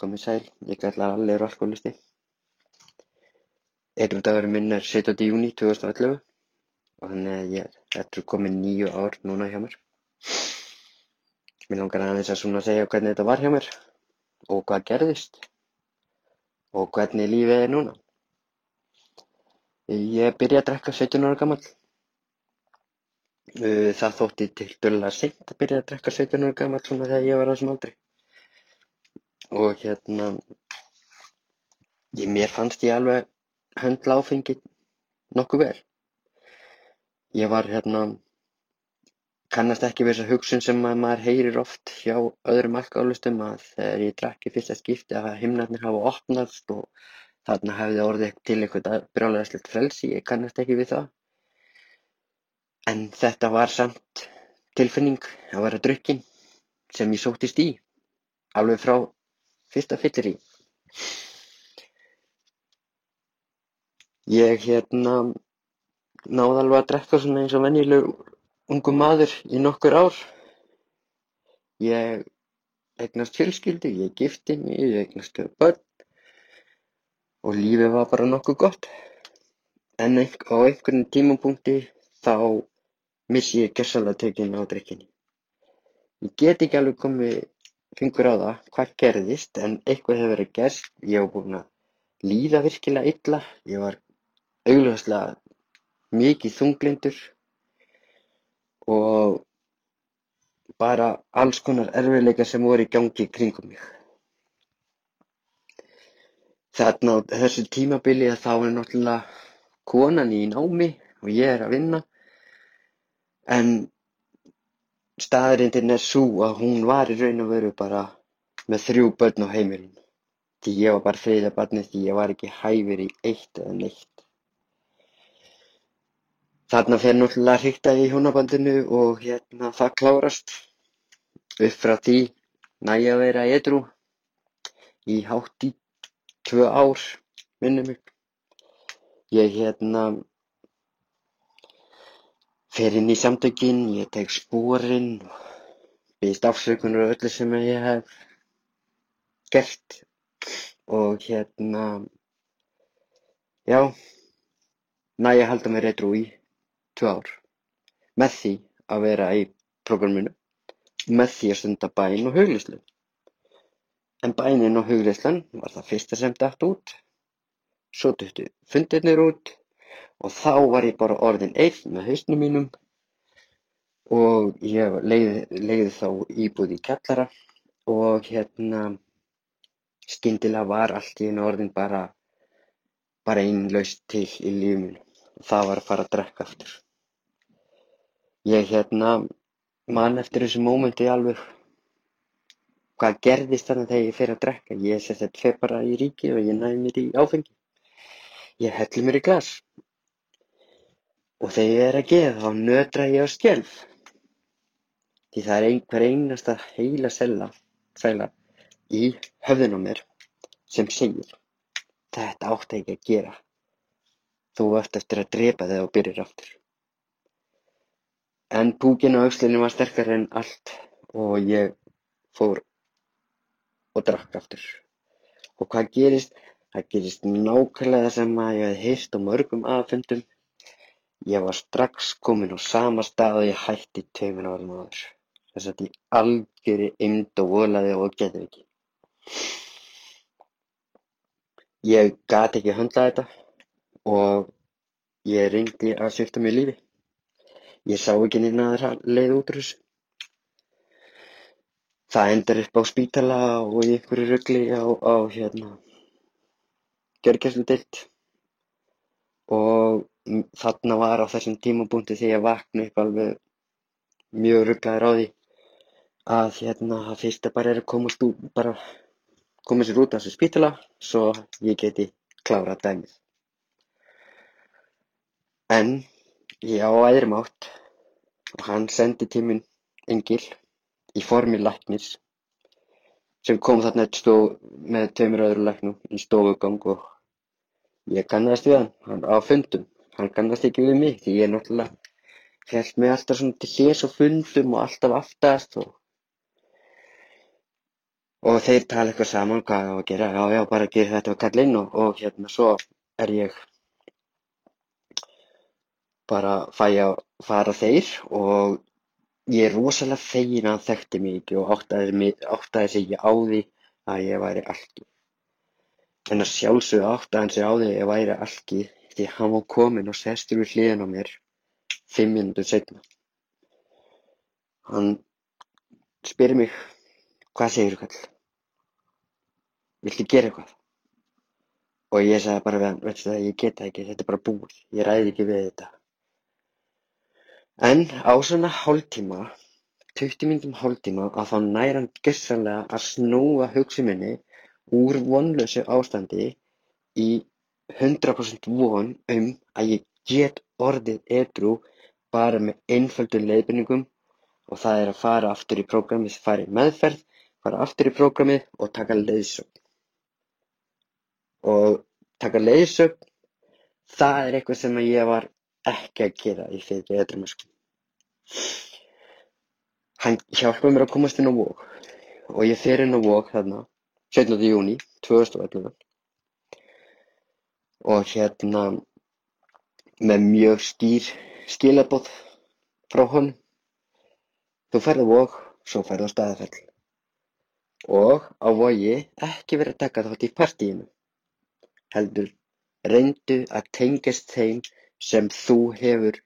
komið sæl, ég kallar Allegur alkoholisti. Eitrúdagurinn minn er 17. júni 2011 og þannig að ég er komin nýju ár núna hjá mér. Mér langar aðeins að svona segja hvernig þetta var hjá mér og hvað gerðist og hvernig lífið er núna. Ég byrjaði að drekka 17 ára gammal. Það þótti til dörlega seint að byrja að drekka 17 ára gammal svona þegar ég var þessum aldri og hérna ég, mér fannst ég alveg höndla áfengi nokkuð vel. Ég var hérna kannast ekki við þessa hugsun sem maður heyrir oft hjá öðrum alkoholistum að þegar ég drakk í fyrsta skipti að himnarnir hafa opnast og þarna hefði orðið til eitthvað brjálæðislegt frelsi, ég kannast ekki við það. En þetta var samt tilfinning að vera drukkin sem ég sóttist í alveg frá fyrsta fyllirí. Ég hérna náði alveg að drekka svona eins og venjuleg ungu maður í nokkur ár. Ég eignast fjölskyldu, ég gifti mig, ég eignast börn og lífið var bara nokkuð gott. En á einhvern tímapunkti þá missi ég gersalega tökinn á drikkinni. Ég get ekki alveg komið fingur á það hvað gerðist en eitthvað hefur verið gerst. Ég var búinn að líða virkilega illa. Ég var augljóslega mikið þunglyndur og bara alls konar erfiðleikar sem voru í gangi kringum mig. Þarna á þessu tímabili þá er náttúrulega konan í námi og ég er að vinna en Staðreyndin er sú að hún var í raun og veru bara með þrjú börn á heimilinu. Því ég var bara þriðja barnið því ég var ekki hæfur í eitt eða neitt. Þarna fer náttúrulega hriktaði í hjónabandinu og hérna það klárast. Upp frá því næja að vera edru í hátt í tvö ár, minnum mig. Ég hérna fer inn í samtökin, ég tek spórin og biðst afsökunar á öllu sem ég hef gert. Og hérna, já, næ ég halda mér réttrú í tvö ár. Með því að vera í prógraminu, með því að stunda bæn og huglislu. En bænin og huglislan var það fyrsta sem dætt út, svo duttu fundirnir út og þá var ég bara orðinn einn með hausnum mínum og ég leigði þá íbúð í kjallara og hérna skyndilega var allt í einu orðinn bara bara einlaust til í og það var að fara að drekka aftur. Ég hérna man eftir þessu mómenti alveg hvað gerðist þarna þegar ég fer að drekka. Ég sett þetta fer bara í ríki og ég næði mér í áfengi. Ég helli mér í glas Og þegar ég er að gefa þá nötra ég á skjálf. Því það er einhver einasta heila sæla í höfðun á mér sem segir þetta átti ekki að gera. Þú ert eftir að drepa þegar þú byrjir aftur. En búkinn á aukslinni var sterkar en allt og ég fór og drakk aftur. Og hvað gerist? Það gerist nákvæmlega sem að ég hef heyrt á mörgum aðfundum Ég var strax kominn á sama stað og ég hætti tveimur árum áður, sem sagt í algjörri eymd og voðalæði og geðveiki. Ég gat ekki höndlað þetta og ég reyndi að svipta mig lífi. Ég sá ekki neina aðra leið út úr þessu. Það endar upp á spítala og í einhverju rugli á, á hérna, gjörgæsludeild og þarna var á þessum tímapunkti þegar ég vakna upp alveg mjög rugglaður á því að hérna það fyrsta bara er að komast út bara koma sér út af þessu spítala svo ég geti klárað dæmið. En ég á æðrum átt og hann sendi tíminn engil í formi læknis sem kom þarna með tveimur öðru læknum í stofugang og ég kannast við hann, hann á fundum hann kannast ekki við mig því ég náttúrulega held mig alltaf svona til hliðs á fundum og alltaf aftast og og þeir tala eitthvað saman hvað að gera, já já bara gera þetta og kalla inn og, og hérna svo er ég bara fæ að fara þeir og ég er rosalega fegin að hann þekkti mig ekki og áttaði, áttaði sig ekki á því að ég væri alki. En að sjálfsögðu áttaði sig á því að ég væri alki því hann var kominn og sestur við hliðin á mér fimm minútur setna hann spyr mig hvað segir þú kall viltu gera eitthvað? Og ég sagði bara við hann veistu það ég get það ekki þetta er bara búið ég ræði ekki við þetta. En á svona hálftíma 20 mínútum hálftíma að þá nær hann gessanlega að snúa hugsi minni úr vonlösu ástandi í 100% von um að ég get orðið edru bara með einföldum leiðbeiningum og það er að fara aftur í prógramið, fara í meðferð, fara aftur í prógramið og taka leiðsögn og taka leiðsögn það er eitthvað sem ég var ekki að gera í fyrir edrumennsku hann hjálpaði mér að komast inn á Vog og ég fer inn á Vog þarna 17. júni 2011 og hérna með mjög skýr skilabóð frá honum þú ferð á Vog svo ferð á staðafell og á Vogi ekki verið að taka þátt í partíinu heldur reyndu að tengjast þeim sem þú hefur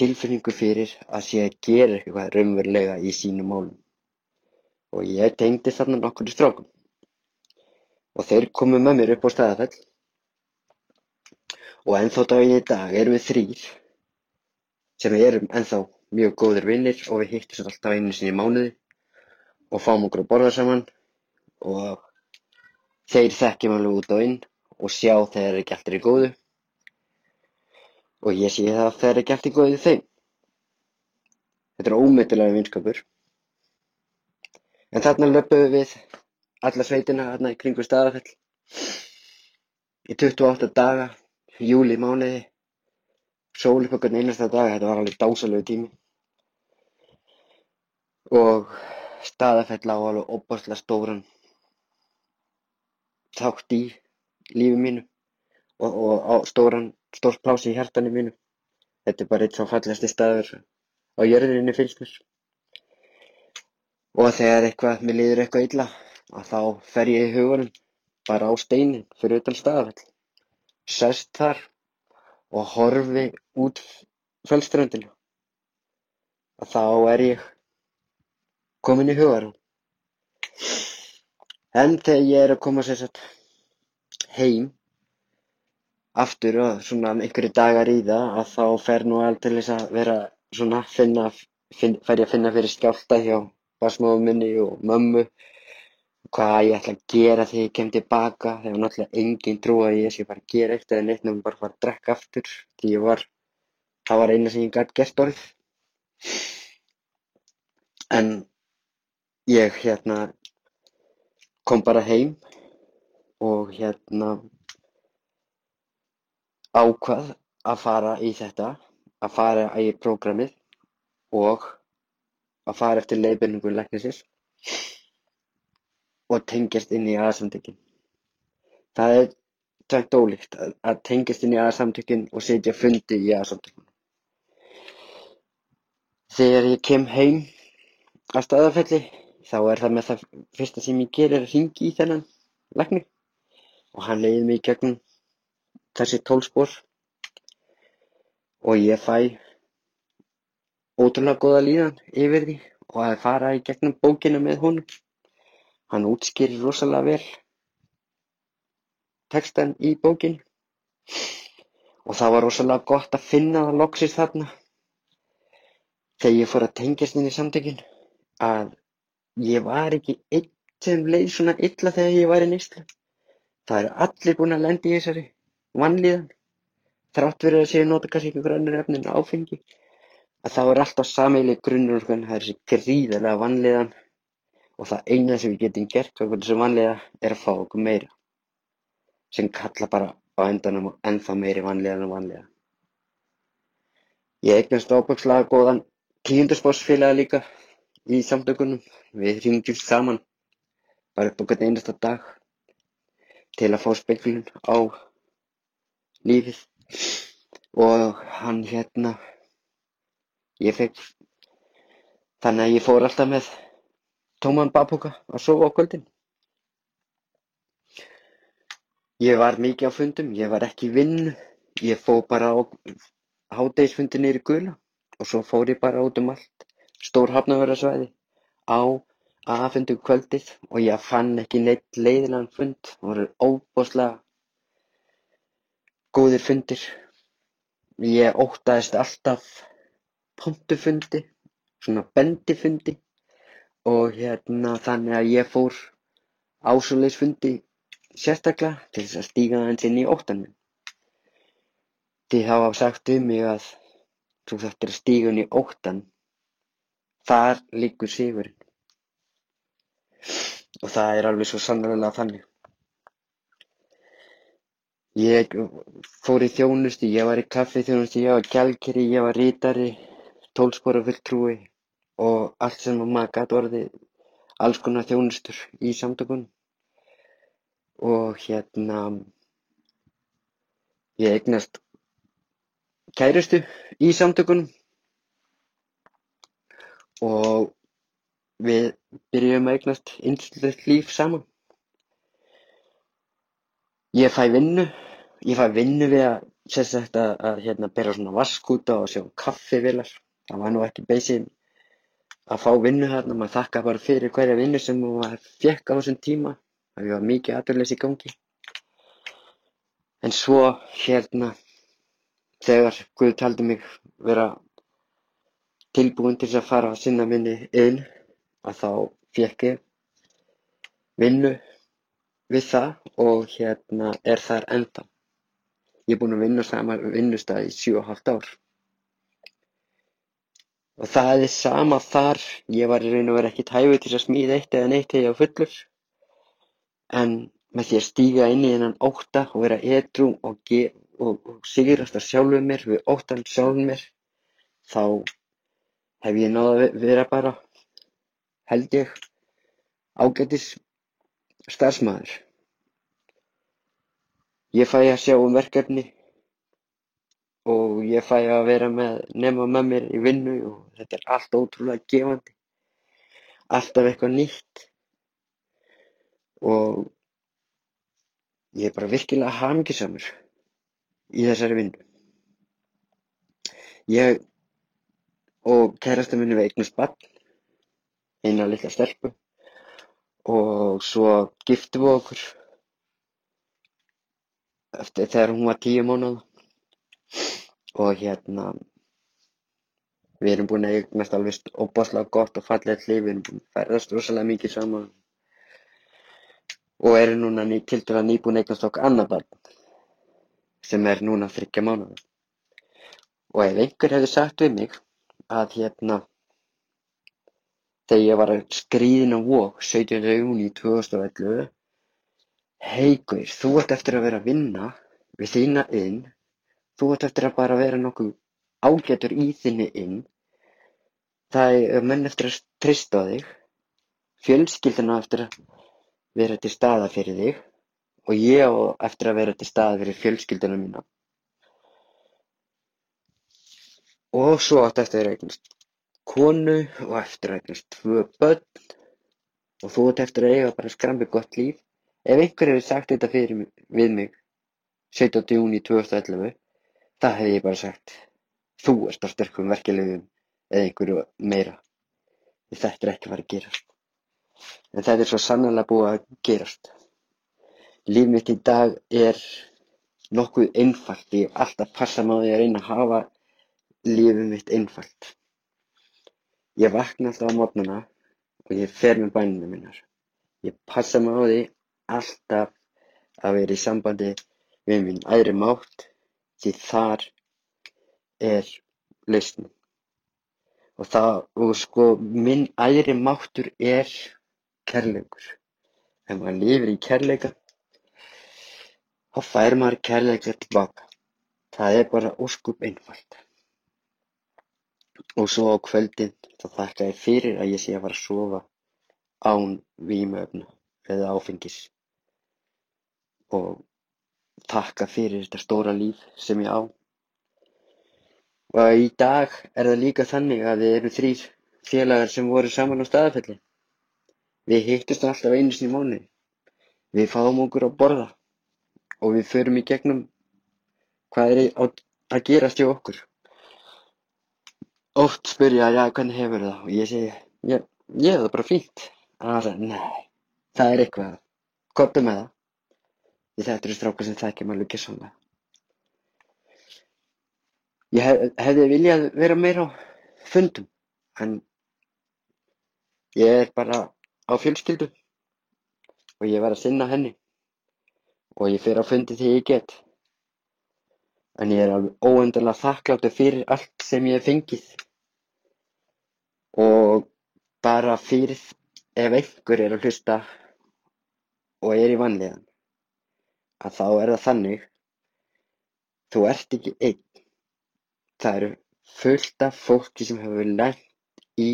tilfinningu fyrir að sé að gera eitthvað raunverulega í sínum málum. Og ég tengdi þarna nokkur í strákum. Og þeir komu með mér upp á staðafell. Og ennþá daginn í dag erum við þrýr sem við erum ennþá mjög góðir vinnir og við hittum svo alltaf einu sinni í mánuði og fáum okkur að borða saman og þeir þekkjum alveg út á inn og sjá þegar allt er í góðu og ég sé það ekki allt er í góðu þeim. Þetta er ómeitilega vinskapur. En þarna löpum við alla sveitina þarna í kringu staðafell í 28 daga, júli mánuði, sól upp okkur einasta dag, þetta var alveg dásalegu tími og staðafell á alveg opbáslega stóran þátt í lífi mínu og, og á stóran, stórt plási í hjartanu mínu. Þetta er bara eitt svo fallegasti staður á jörðinni finnst mér. Og þegar eitthvað, mér líður eitthvað illa, að þá fer ég í hugunum bara á steinin fyrir utan staðafell. Sest þar og horfi út fjöldströndinu. Og þá er ég komin í hugarum. En þegar ég er að koma sér satt heim aftur og svona einhverju dagar í það að þá fer nú allt til þess að vera svona finna, finn, fer ég að finna fyrir skjálta hjá basmáðu minni og mömmu hvað ég ætla að gera þegar ég kem tilbaka þegar náttúrulega enginn trúi að ég sé bara að gera eitt eða neitt nefnum bara fara að drekka aftur. Því ég var, það var eina sem ég gæti gert orðið. En ég hérna kom bara heim og hérna ákvað að fara í þetta, að fara í prógramið og að fara eftir leiðbeiningu læknisins og tengjast inn í aðsamtökin. Það er tvengt ólíkt að, að tengjast inn í aðsamtökin og setja fundi í aðsamtökin. Þegar ég kem heim að staðafelli þá er það með það fyrsta sem ég ger er að ringi í þennan lækni og hann leiðir mig í gegnum þessi tólf spor og ég fæ ótrúlega góða líðan yfir því og að fara í gegnum bókina með honum. Hann útskýrir rosalega vel textan í bókinni. Og það var rosalega gott að finna það loksist þarna. Þegar ég fór að tengjast inn í samtökin að ég var ekki einn sem leið svona illa þegar ég var í neyslu. Það eru allir búin að lenda í þessari vanlíðan. Þrátt fyrir að séu nota kannski einhver önnur efni en áfengi að þá er alltaf sameiginleg grunnur það er þessi gríðarlega vanlíðan og það eina sem við getum gert okkur þessu vanlíða er að fá okkur meira. Sem kalla bara á endanum og ennþá meiri vanlíðan og vanlíða Ég eignast ábyggslega góðan tíundarspórsfélaga líka í samtökunum. Við ringjumst saman bara upp hvern einasta dag til að fá speglun á lífið. Og hann hérna ég fekk þannig að ég fór alltaf með tóman bakpoka að sofa á kvöldin. Ég var mikið á fundum ég var ekki í vinnu ég fór bara á hádegisfundi niður í Gula og svo fór ég bara út um allt stór hafnavörðarsvæði á aðfundu kvöldið og ég fann ekki neitt leiðilegan fund. Það voru óbúslega góðir fundir. Ég óttaðist alltaf pontufundi svona bendifundi og hérna þannig að ég fór ásóleisfundi sérstaklega til þess að stíga aðeins inn í óttan minn þið hafa sagt um mig að þú þarftir að stíga inn í óttan þar liggur sigurinn. Og það er alveg svo sannarlega þannig. Ég fór í þjónustu ég var í kaffiþjónustu, ég var gjaldkeri ég var rítari, tólspora fulltrúi. og allt sem maður gat orðið alls konar þjónustur í samtökunum. Og hérna ég eignast kærustu í samtökunum. Og við byrjuðum að eignast einslegt líf saman. Ég fæ vinnu ég fæ vinnu við að sagt, að, hérna, bera svona vaskúta og sjá kaffivilar það var nú ekki beisið að fá vinnu þarna maður þakka bara fyrir hverja vinnu sem maður fekk á þessum tíma það var mikið aðurleys í gangi en svo hérna þegar Guð taldi mig vera tilbúin til að fara að sinna minni inn að þá fekk ég vinnu við það og hérna er þar ennþá. Ég er búinn að vinna saman vinnustað í 7,5 ár. Og það er sama þar, ég var í raun og verið ekkert hæfið til að smíða eitt eða neitt þegar ég var fullur. En með því að stíga inn í þennan ótta og vera edru og, og, og sigrast að sjálfuð mér, við óttan sjálfuð mér, þá hef ég náða að vera bara, held ég, ágætis starfsmaður. Ég fæ að sjá um verkefni og ég fæ að vera með nema með mér í vinnu og þetta er allt ótrúlega gefandi. Alltaf eitthvað nýtt og ég er bara virkilega hamingisamur í þessari vinnu. Ég og kærasta minni við eignast barn, eina litla stelpu og svo giftum við okkur eftir þegar hún var tíu mánuða og hérna við erum búin að eignast alveg óbáslega gott og fallegt líf, við erum búin að ferðast rosalega mikið saman og erum núna ný, tildur að nýbúin að eignast okkur annar barn sem er núna þryggja mánuða og ef einhver hefði sagt við mig að hérna þegar ég var að skríðin á Vog 17. júni 2011 Haukur, þú ert eftir að vera að vinna við þína inn þú ert eftir að bara vera nokkuð ágætur í þinni inn það er menn eftir að treysta á þig fjölskylduna eftir að vera til staða fyrir þig og ég á eftir að vera til staða fyrir fjölskylduna mína og svo átt eftir að eignast konu og eftir að eignast tvö börn og þú ert eftir að eiga bara skrambi gott líf. Ef einhver hefði sagt þetta fyrir við mig 17. júni 2011 það hefði ég bara sagt þú ert á sterkum verkefliðum eða einhverju meira. Þetta er ekki að fara að gerast. En þetta er svo sannlega búið að gerast. Líf mitt í dag er nokkuð einfalt. Ég hef alltaf passað maður að reyna að hafa lífið mitt einfalt. Ég vakna alltaf á morgnana og ég fer með bænirnar mínar. Ég passa mig á því alltaf að vera í sambandi við minn æðri mátt því þar er lausnin. Og það, og sko, minn æðri máttur er kærleikur. Ef maður lifir í kærleika, þá fær maður kærleika tilbaka. Það er bara óskup einfalt. Og svo á kvöldin þá þakka ég fyrir að ég sé að fara að sofa án vímuefna. eða áfengis og þakka fyrir þetta stóra líf sem ég á. Í dag er það líka þannig að við erum þrýr félagar sem voru saman á staðafelli. Við hittumst alltaf einu sinni í mánuði. Við fáum okkur að borða og við förum í gegnum hvað er að gerast hjá okkur. Oft spyrja ég, já, hvernig hefur það? Og ég segi, ég, ég hef það bara fínt. En hann sagði, nei, það er eitthvað. Komdu með það. Því þetta eru strákar sem þekkja mig alveg gessamlega. Ég hef, hefði viljað vera meira á fundum, en ég er bara á fjölskyldu og ég var að sinna henni og ég fer á fundi þegar ég get. En ég er alveg óendanlega þakkláttur fyrir allt sem ég hef fengið og bara fyrir ef einhver er að hlusta og er í vanlíðan að þá er það þannig þú ert ekki einn það eru fullt af fólki sem hefur lent í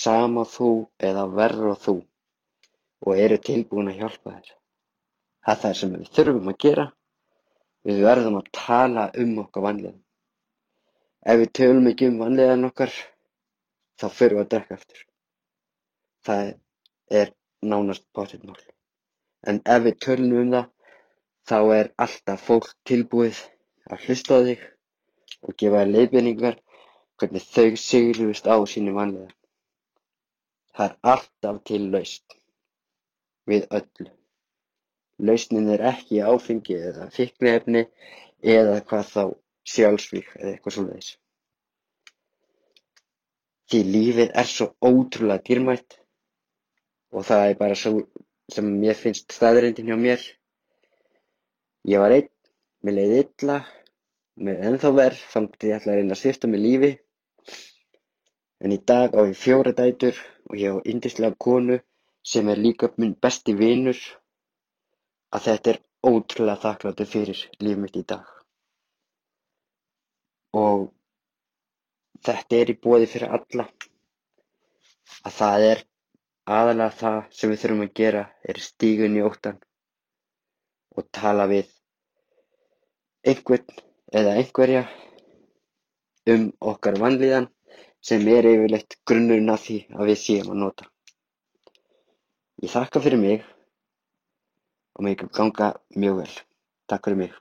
sama þú eða verra þú og eru tilbúin að hjálpa þér. Það er það sem við þurfum að gera. Við verðum að tala um okkar vanlíðan. Ef við tölum ekki um vanlíðan okkar þá förum við að drekka aftur. Það er nánast potið mál. En ef við tölum um það þá er alltaf fólk tilbúið að hlusta á þig og gefa þér leiðbeiningar hvernig þau sigruðust á sínu vanlega. Það er alltaf til lausn við öllu. Lausnin er ekki áfengi eða fíkniefni eða hvað þá sjálfsvík eða eitthvað svoleiðis. Því lífið er svo ótrúlega dýrmætt og það er bara svo sem mér finnst staðreyndin hjá mér. Ég var einn, mér leiði illa, mér er ennþá verð, samt ég ætla að reyna að svifta mig lífi. En í dag á ég fjóra dætur og ég á yndislega konu sem er líka minn besti vinur. Að þetta er ótrúlega þakkláttu fyrir líf mitt í dag. Og þetta er í bóði fyrir alla. Að það er aðalega það sem við þurfum að gera er stíga inn í óttann og tala við einhvern eða einhverja um okkar vanlíðan sem er yfirleitt grunnurinn að því að við séum að nota. Ég þakka fyrir mig og mig ganga mjög vel. Takk fyrir mig.